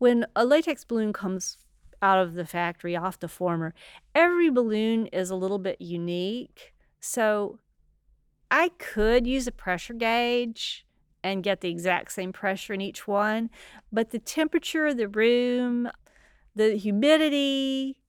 When a latex balloon comes out of the factory off the former, every balloon is a little bit unique. So I could use a pressure gauge and get the exact same pressure in each one, but the temperature of the room, the humidity,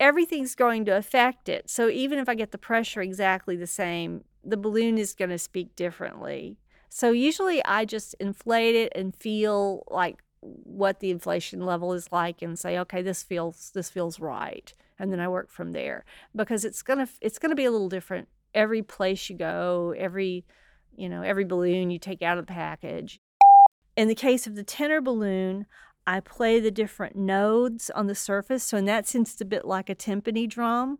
everything's going to affect it. So even if I get the pressure exactly the same, the balloon is going to speak differently. So usually I just inflate it and feel like what the inflation level is like and say okay this feels this feels right and then I work from there because it's going to it's going to be a little different. Every place you go every you know every balloon you take out of the package. In the case of the tenor balloon I play the different nodes on the surface so in that sense it's a bit like a timpani drum.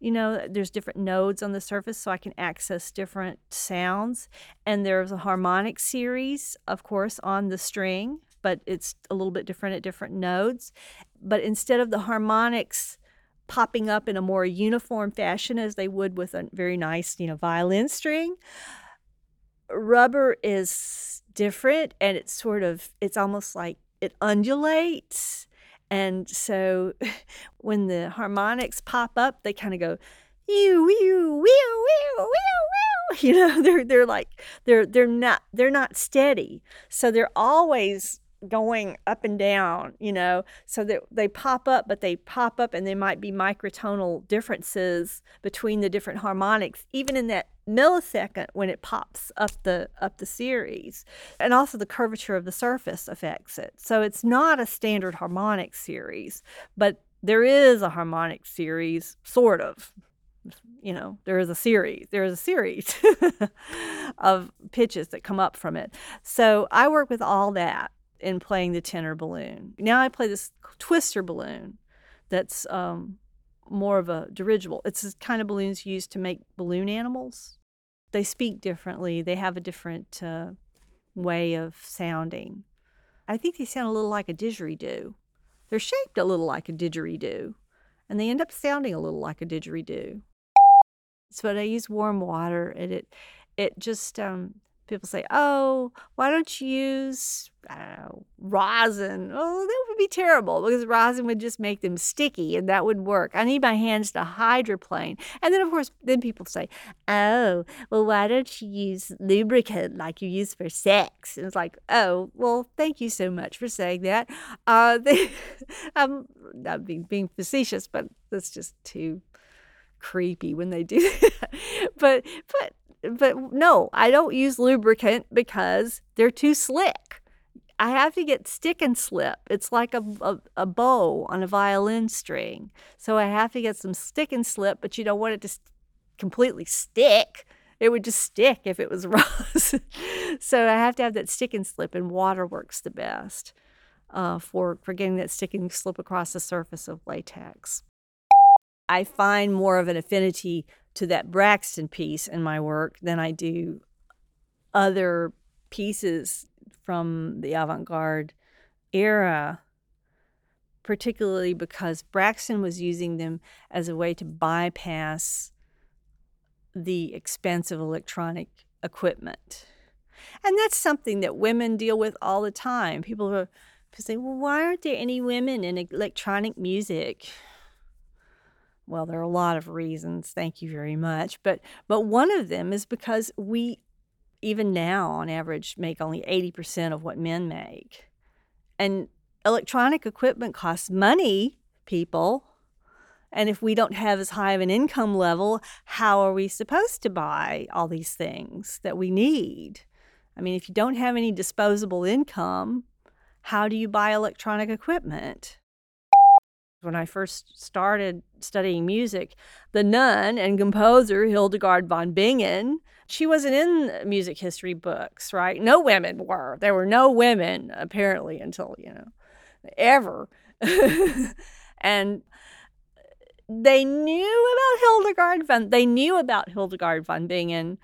You know there's different nodes on the surface so i can access different sounds and there's a harmonic series of course on the string but it's a little bit different at different nodes. But instead of the harmonics popping up in a more uniform fashion as they would with a very nice, you know, violin string, rubber is different and it's sort of it's almost like it undulates. And so when the harmonics pop up, they kind of go you wee wee wee wee you know they're they're like they're they're not they're not steady so they're always going up and down, you know, so that they pop up, but they pop up and there might be microtonal differences between the different harmonics, even in that millisecond when it pops up the up the series. And also the curvature of the surface affects it. So it's not a standard harmonic series, but there is a harmonic series, sort of. You know, there is a series. There is a series of pitches that come up from it. So I work with all that in playing the tenor balloon. Now I play this twister balloon that's um, more of a dirigible. It's the kind of balloons used to make balloon animals. They speak differently, they have a different uh, way of sounding. I think they sound a little like a didgeridoo. They're shaped a little like a didgeridoo, and they end up sounding a little like a didgeridoo. So I use warm water, and it it just um, people say, "Oh, why don't you use I don't know rosin?" Oh, that would be terrible because rosin would just make them sticky, and that would work. I need my hands to hydroplane, and then of course, then people say, "Oh, well, why don't you use lubricant like you use for sex?" And it's like, "Oh, well, thank you so much for saying that." Uh, they, I'm not being being facetious, but that's just too creepy when they do that. but but but no, I don't use lubricant because they're too slick. I have to get stick and slip. It's like a, a, a, bow on a violin string. So I have to get some stick and slip, but you don't want it to completely stick. It would just stick if it was rust. so I have to have that stick and slip, and water works the best uh, for, for getting that stick and slip across the surface of latex. I find more of an affinity to that Braxton piece in my work than I do other pieces from the avant garde era, particularly because Braxton was using them as a way to bypass the expensive electronic equipment. And that's something that women deal with all the time. People say, well, why aren't there any women in electronic music? Well there are a lot of reasons thank you very much but but one of them is because we even now on average make only 80% of what men make and electronic equipment costs money people and if we don't have as high of an income level how are we supposed to buy all these things that we need? I mean if you don't have any disposable income how do you buy electronic equipment when I first started studying music, the nun and composer Hildegard von Bingen, she wasn't in music history books, right? No women were. There were no women apparently until, you know, ever. and they knew about Hildegard von they knew about Hildegard von Bingen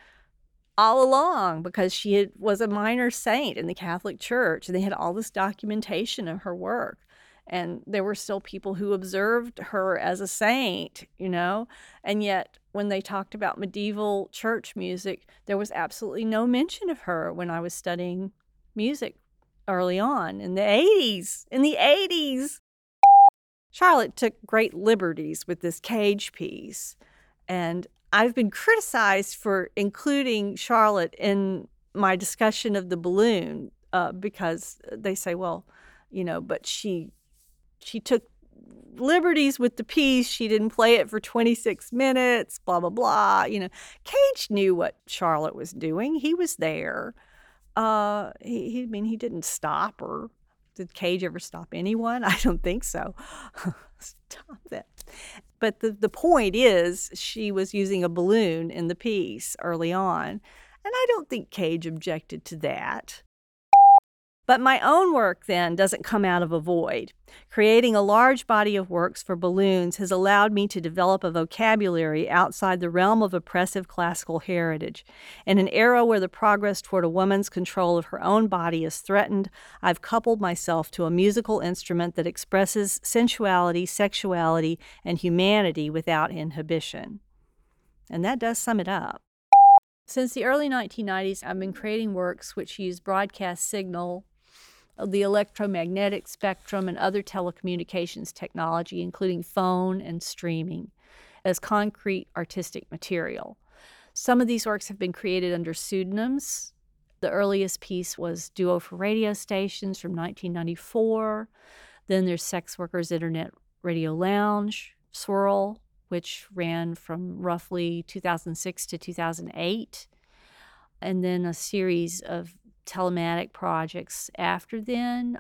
all along because she had, was a minor saint in the Catholic Church and they had all this documentation of her work and there were still people who observed her as a saint, you know, and yet when they talked about medieval church music, there was absolutely no mention of her when I was studying music early on in the 80s. In the 80s. Charlotte took great liberties with this cage piece. And I've been criticized for including Charlotte in my discussion of the balloon uh, because they say, well, you know, but she she took liberties with the piece. She didn't play it for 26 minutes, blah, blah, blah. You know, Cage knew what Charlotte was doing. He was there. Uh, he, he, I mean, he didn't stop her. Did Cage ever stop anyone? I don't think so. stop that. But the, the point is, she was using a balloon in the piece early on. And I don't think Cage objected to that. But my own work then doesn't come out of a void. Creating a large body of works for balloons has allowed me to develop a vocabulary outside the realm of oppressive classical heritage. In an era where the progress toward a woman's control of her own body is threatened, I've coupled myself to a musical instrument that expresses sensuality, sexuality, and humanity without inhibition. And that does sum it up. Since the early 1990s, I've been creating works which use broadcast signal the electromagnetic spectrum and other telecommunications technology, including phone and streaming, as concrete artistic material. Some of these works have been created under pseudonyms. The earliest piece was Duo for Radio Stations from 1994. Then there's Sex Workers Internet Radio Lounge, Swirl, which ran from roughly 2006 to 2008. And then a series of telematic projects after then.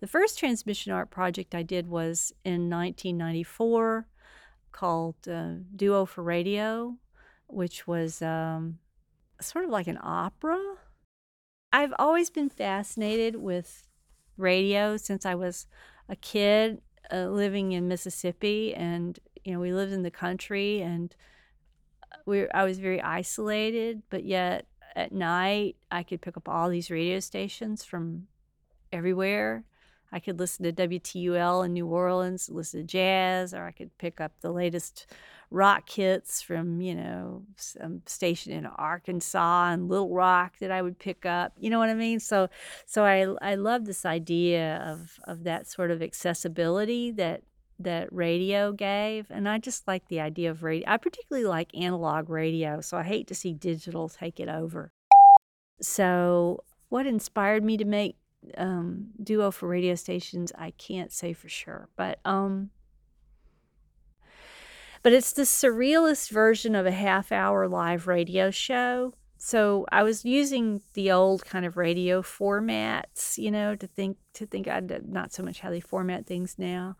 The first transmission art project I did was in 1994 called uh, Duo for Radio, which was um, sort of like an opera. I've always been fascinated with radio since I was a kid uh, living in Mississippi, and you know we lived in the country, and uh, we I was very isolated, but yet at night, I could pick up all these radio stations from everywhere. I could listen to WTUL in New Orleans, listen to jazz, or I could pick up the latest rock hits from, you know, some station in Arkansas and Little Rock that I would pick up. You know what I mean? So so I I love this idea of of that sort of accessibility that that radio gave. And I just like the idea of radio. I particularly like analog radio, so I hate to see digital take it over. So, what inspired me to make um, Duo for radio stations, I can't say for sure, but um, but it's the surrealist version of a half hour live radio show. So I was using the old kind of radio formats, you know, to think to think I not so much how they format things now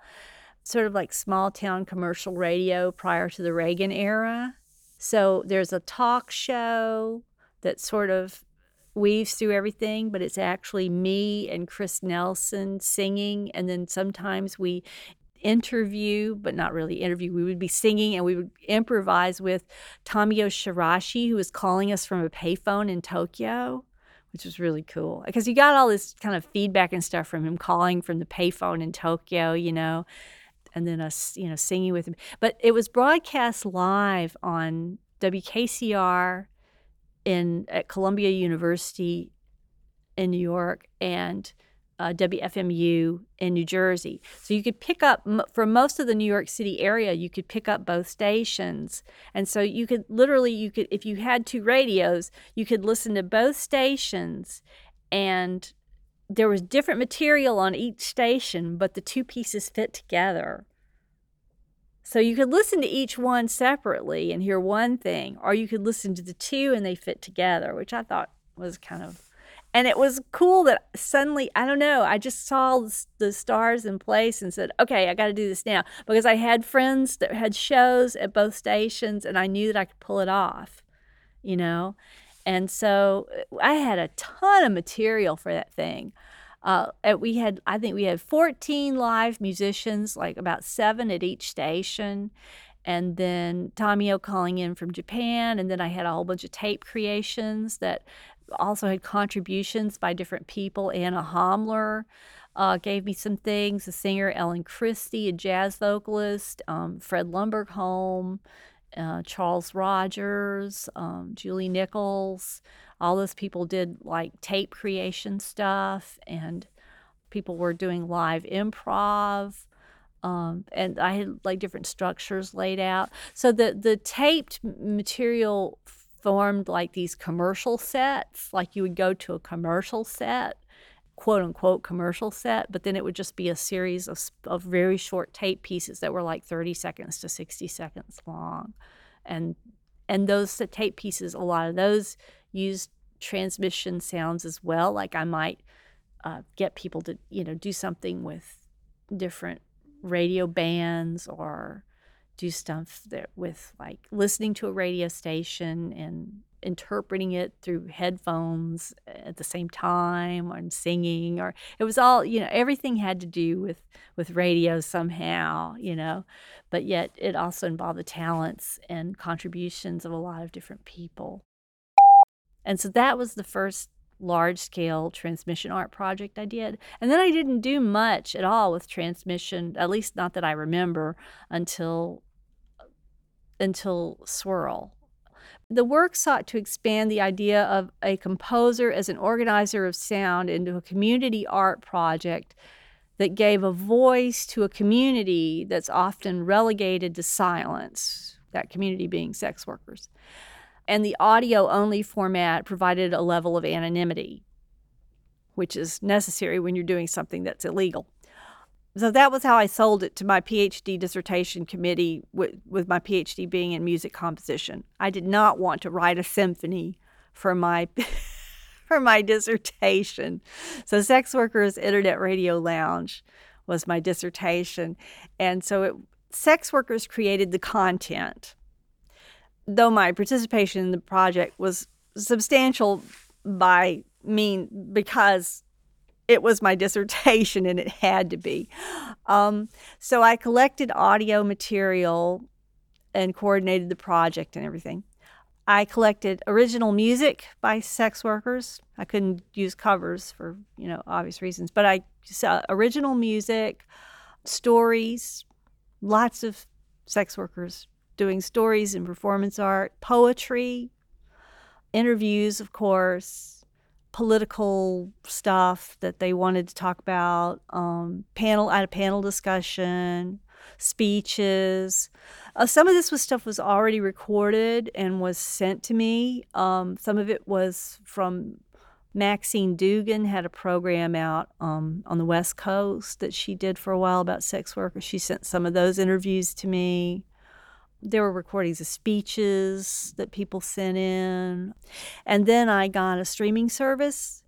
sort of like small town commercial radio prior to the Reagan era. So there's a talk show that sort of weaves through everything, but it's actually me and Chris Nelson singing. And then sometimes we interview, but not really interview. We would be singing and we would improvise with Tamio Shiraishi, who was calling us from a payphone in Tokyo, which was really cool because you got all this kind of feedback and stuff from him calling from the payphone in Tokyo, you know and then us, you know, singing with him. But it was broadcast live on WKCR in at Columbia University in New York and uh, WFMU in New Jersey. So you could pick up for most of the New York City area. You could pick up both stations, and so you could literally you could if you had two radios, you could listen to both stations, and there was different material on each station, but the two pieces fit together. So you could listen to each one separately and hear one thing, or you could listen to the two and they fit together, which I thought was kind of and it was cool that suddenly i don't know i just saw the stars in place and said okay i got to do this now because i had friends that had shows at both stations and i knew that i could pull it off you know? And so uh, i had a ton of material for that thing uh, we had, I think we had 14 live musicians, like about seven at each station. And then Tamio calling in from Japan. And then I had a whole bunch of tape creations that also had contributions by different people. Anna Homler uh, gave me some things, a singer, Ellen Christi, a jazz vocalist, um, Fred Lomberg-Holm, uh, Charles Rogers, um, Julie Nichols. All those people did like tape creation stuff, and people were doing live improv. Um, and I had like different structures laid out. So the the taped material formed like these commercial sets, like you would go to a commercial set, quote unquote commercial set, but then it would just be a series of, of very short tape pieces that were like 30 seconds to 60 seconds long. And and those tape pieces, a lot of those used transmission sounds as well. Like I might uh, get people to, you know, do something with different radio bands or do stuff that with like listening to a radio station and interpreting it through headphones at the same time and singing or it was all you know everything had to do with with radio somehow you know but yet it also involved the talents and contributions of a lot of different people and so that was the first large scale transmission art project I did. And then I didn't do much at all with transmission, at least not that I remember, until until Swirl. The work sought to expand the idea of a composer as an organizer of sound into a community art project that gave a voice to a community that's often relegated to silence, that community being sex workers. And the audio only format provided a level of anonymity, which is necessary when you're doing something that's illegal so that was how I sold it to my PhD dissertation committee with, with my PhD being in music composition. I did not want to write a symphony for my for my dissertation. So sex workers internet radio lounge was my dissertation. And so it, sex workers created the content. Though my participation in the project was substantial by mean because it was my dissertation and it had to be. Um, so I collected audio material and coordinated the project and everything. I collected original music by sex workers. I couldn't use covers for you know obvious reasons, but I saw original music, stories, lots of sex workers doing stories and performance art, poetry, interviews, of course, political stuff that they wanted to talk about. Um, panel, had a panel discussion, speeches. Uh, some of this was stuff was already recorded and was sent to me. Um, some of it was from Maxine Doogan had a program out um, on the West Coast that she did for a while about sex workers. She sent some of those interviews to me there were recordings of speeches that people sent in. And then I got a streaming service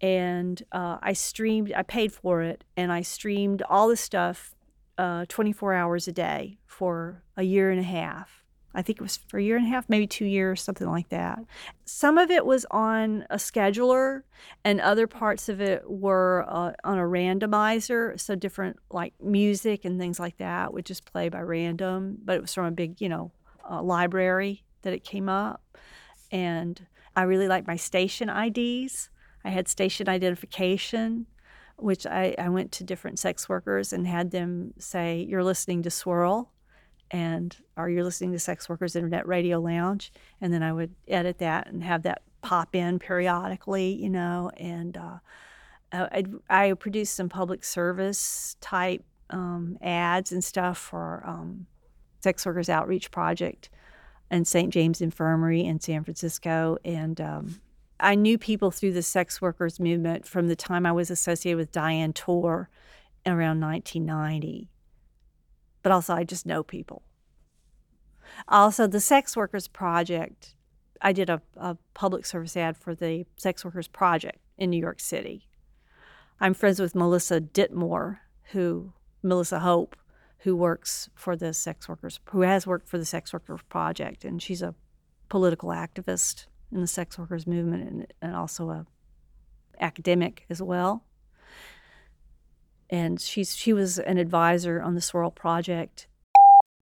and uh, I streamed, I paid for it, and I streamed all the stuff uh, 24 hours a day for a year and a half. I think it was for a year and a half, maybe two years, something like that. Some of it was on a scheduler, and other parts of it were uh, on a randomizer. So different like music and things like that would just play by random, but it was from a big, you know, uh, library that it came up. And I really liked my station IDs. I had station identification, which I, I went to different sex workers and had them say, You're listening to Swirl and or you're listening to Sex Workers Internet Radio Lounge, and then I would edit that and have that pop in periodically, you know, and uh, I, I produced some public service type um, ads and stuff for um, Sex Workers Outreach Project and St. James Infirmary in San Francisco, and um, I knew people through the sex workers movement from the time I was associated with Diane Torr around 1990 but also I just know people. Also, the Sex Workers Project, I did a, a public service ad for the Sex Workers Project in New York City. I'm friends with Melissa Ditmore, who, Melissa Hope, who works for the sex workers, who has worked for the Sex Workers Project, and she's a political activist in the sex workers movement and, and also a academic as well and she's she was an advisor on the Swirl project.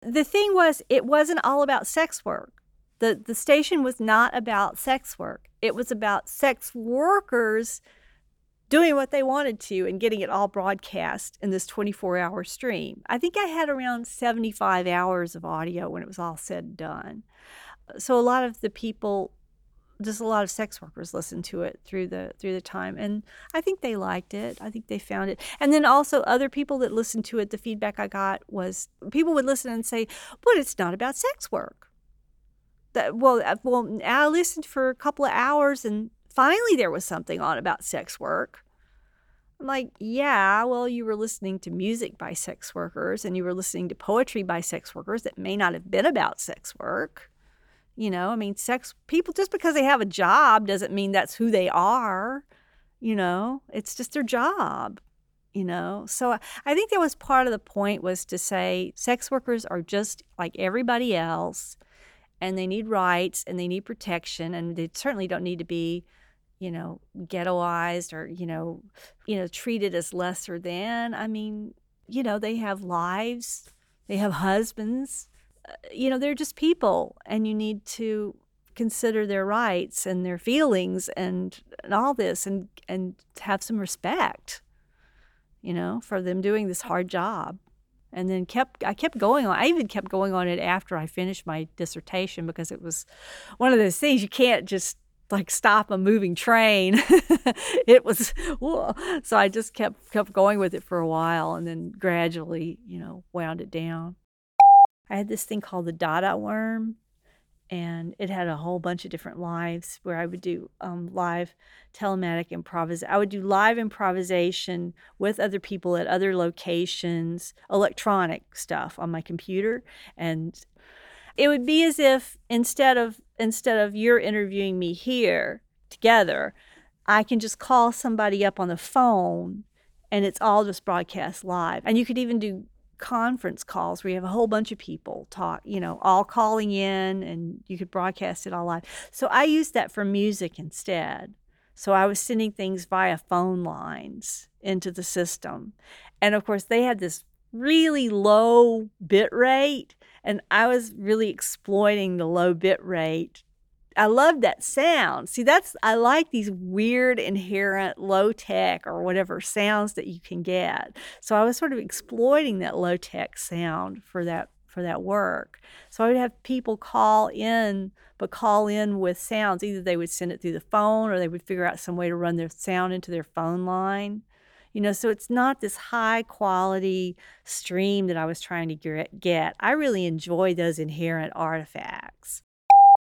The thing was, it wasn't all about sex work. the The station was not about sex work. It was about sex workers doing what they wanted to and getting it all broadcast in this 24 hour stream. I think I had around 75 hours of audio when it was all said and done. So a lot of the people just a lot of sex workers listened to it through the through the time and I think they liked it. I think they found it. And then also other people that listened to it, the feedback I got was people would listen and say, "But it's not about sex work." That well, uh, well, I listened for a couple of hours and finally there was something on about sex work. I'm like, yeah, well, you were listening to music by sex workers and you were listening to poetry by sex workers that may not have been about sex work. You know, I mean, sex people, just because they have a job doesn't mean that's who they are. You know, it's just their job. You know, so I think that was part of the point was to say sex workers are just like everybody else and they need rights and they need protection and they certainly don't need to be you know, ghettoized or, you know, you know, treated as lesser than. I mean, you know, they have lives, they have husbands. You know, they're just people and you need to consider their rights and their feelings and, and all this and and have some respect, you know, for them doing this hard job. And then kept I kept going on. I even kept going on it after I finished my dissertation because it was one of those things you can't just like stop a moving train. it was whoa. so I just kept kept going with it for a while and then gradually, you know, wound it down. I had this thing called the Dada worm and it had a whole bunch of different lives where I would do um, live telematic improvisation. I would do live improvisation with other people at other locations, electronic stuff on my computer, and it would be as if instead of instead of you're interviewing me here together, I can just call somebody up on the phone and it's all just broadcast live. And you could even do conference calls where you have a whole bunch of people talk, you know, all calling in and you could broadcast it all live. So I used that for music instead. So I was sending things via phone lines into the system. And of course, they had this really low bit rate and I was really exploiting the low bit rate. I love that sound. See, that's I like these weird inherent low tech or whatever sounds that you can get. So I was sort of exploiting that low tech sound for that for that work. So I would have people call in, but call in with sounds. Either they would send it through the phone or they would figure out some way to run their sound into their phone line. You know, so it's not this high quality stream that I was trying to get. I really enjoy those inherent artifacts.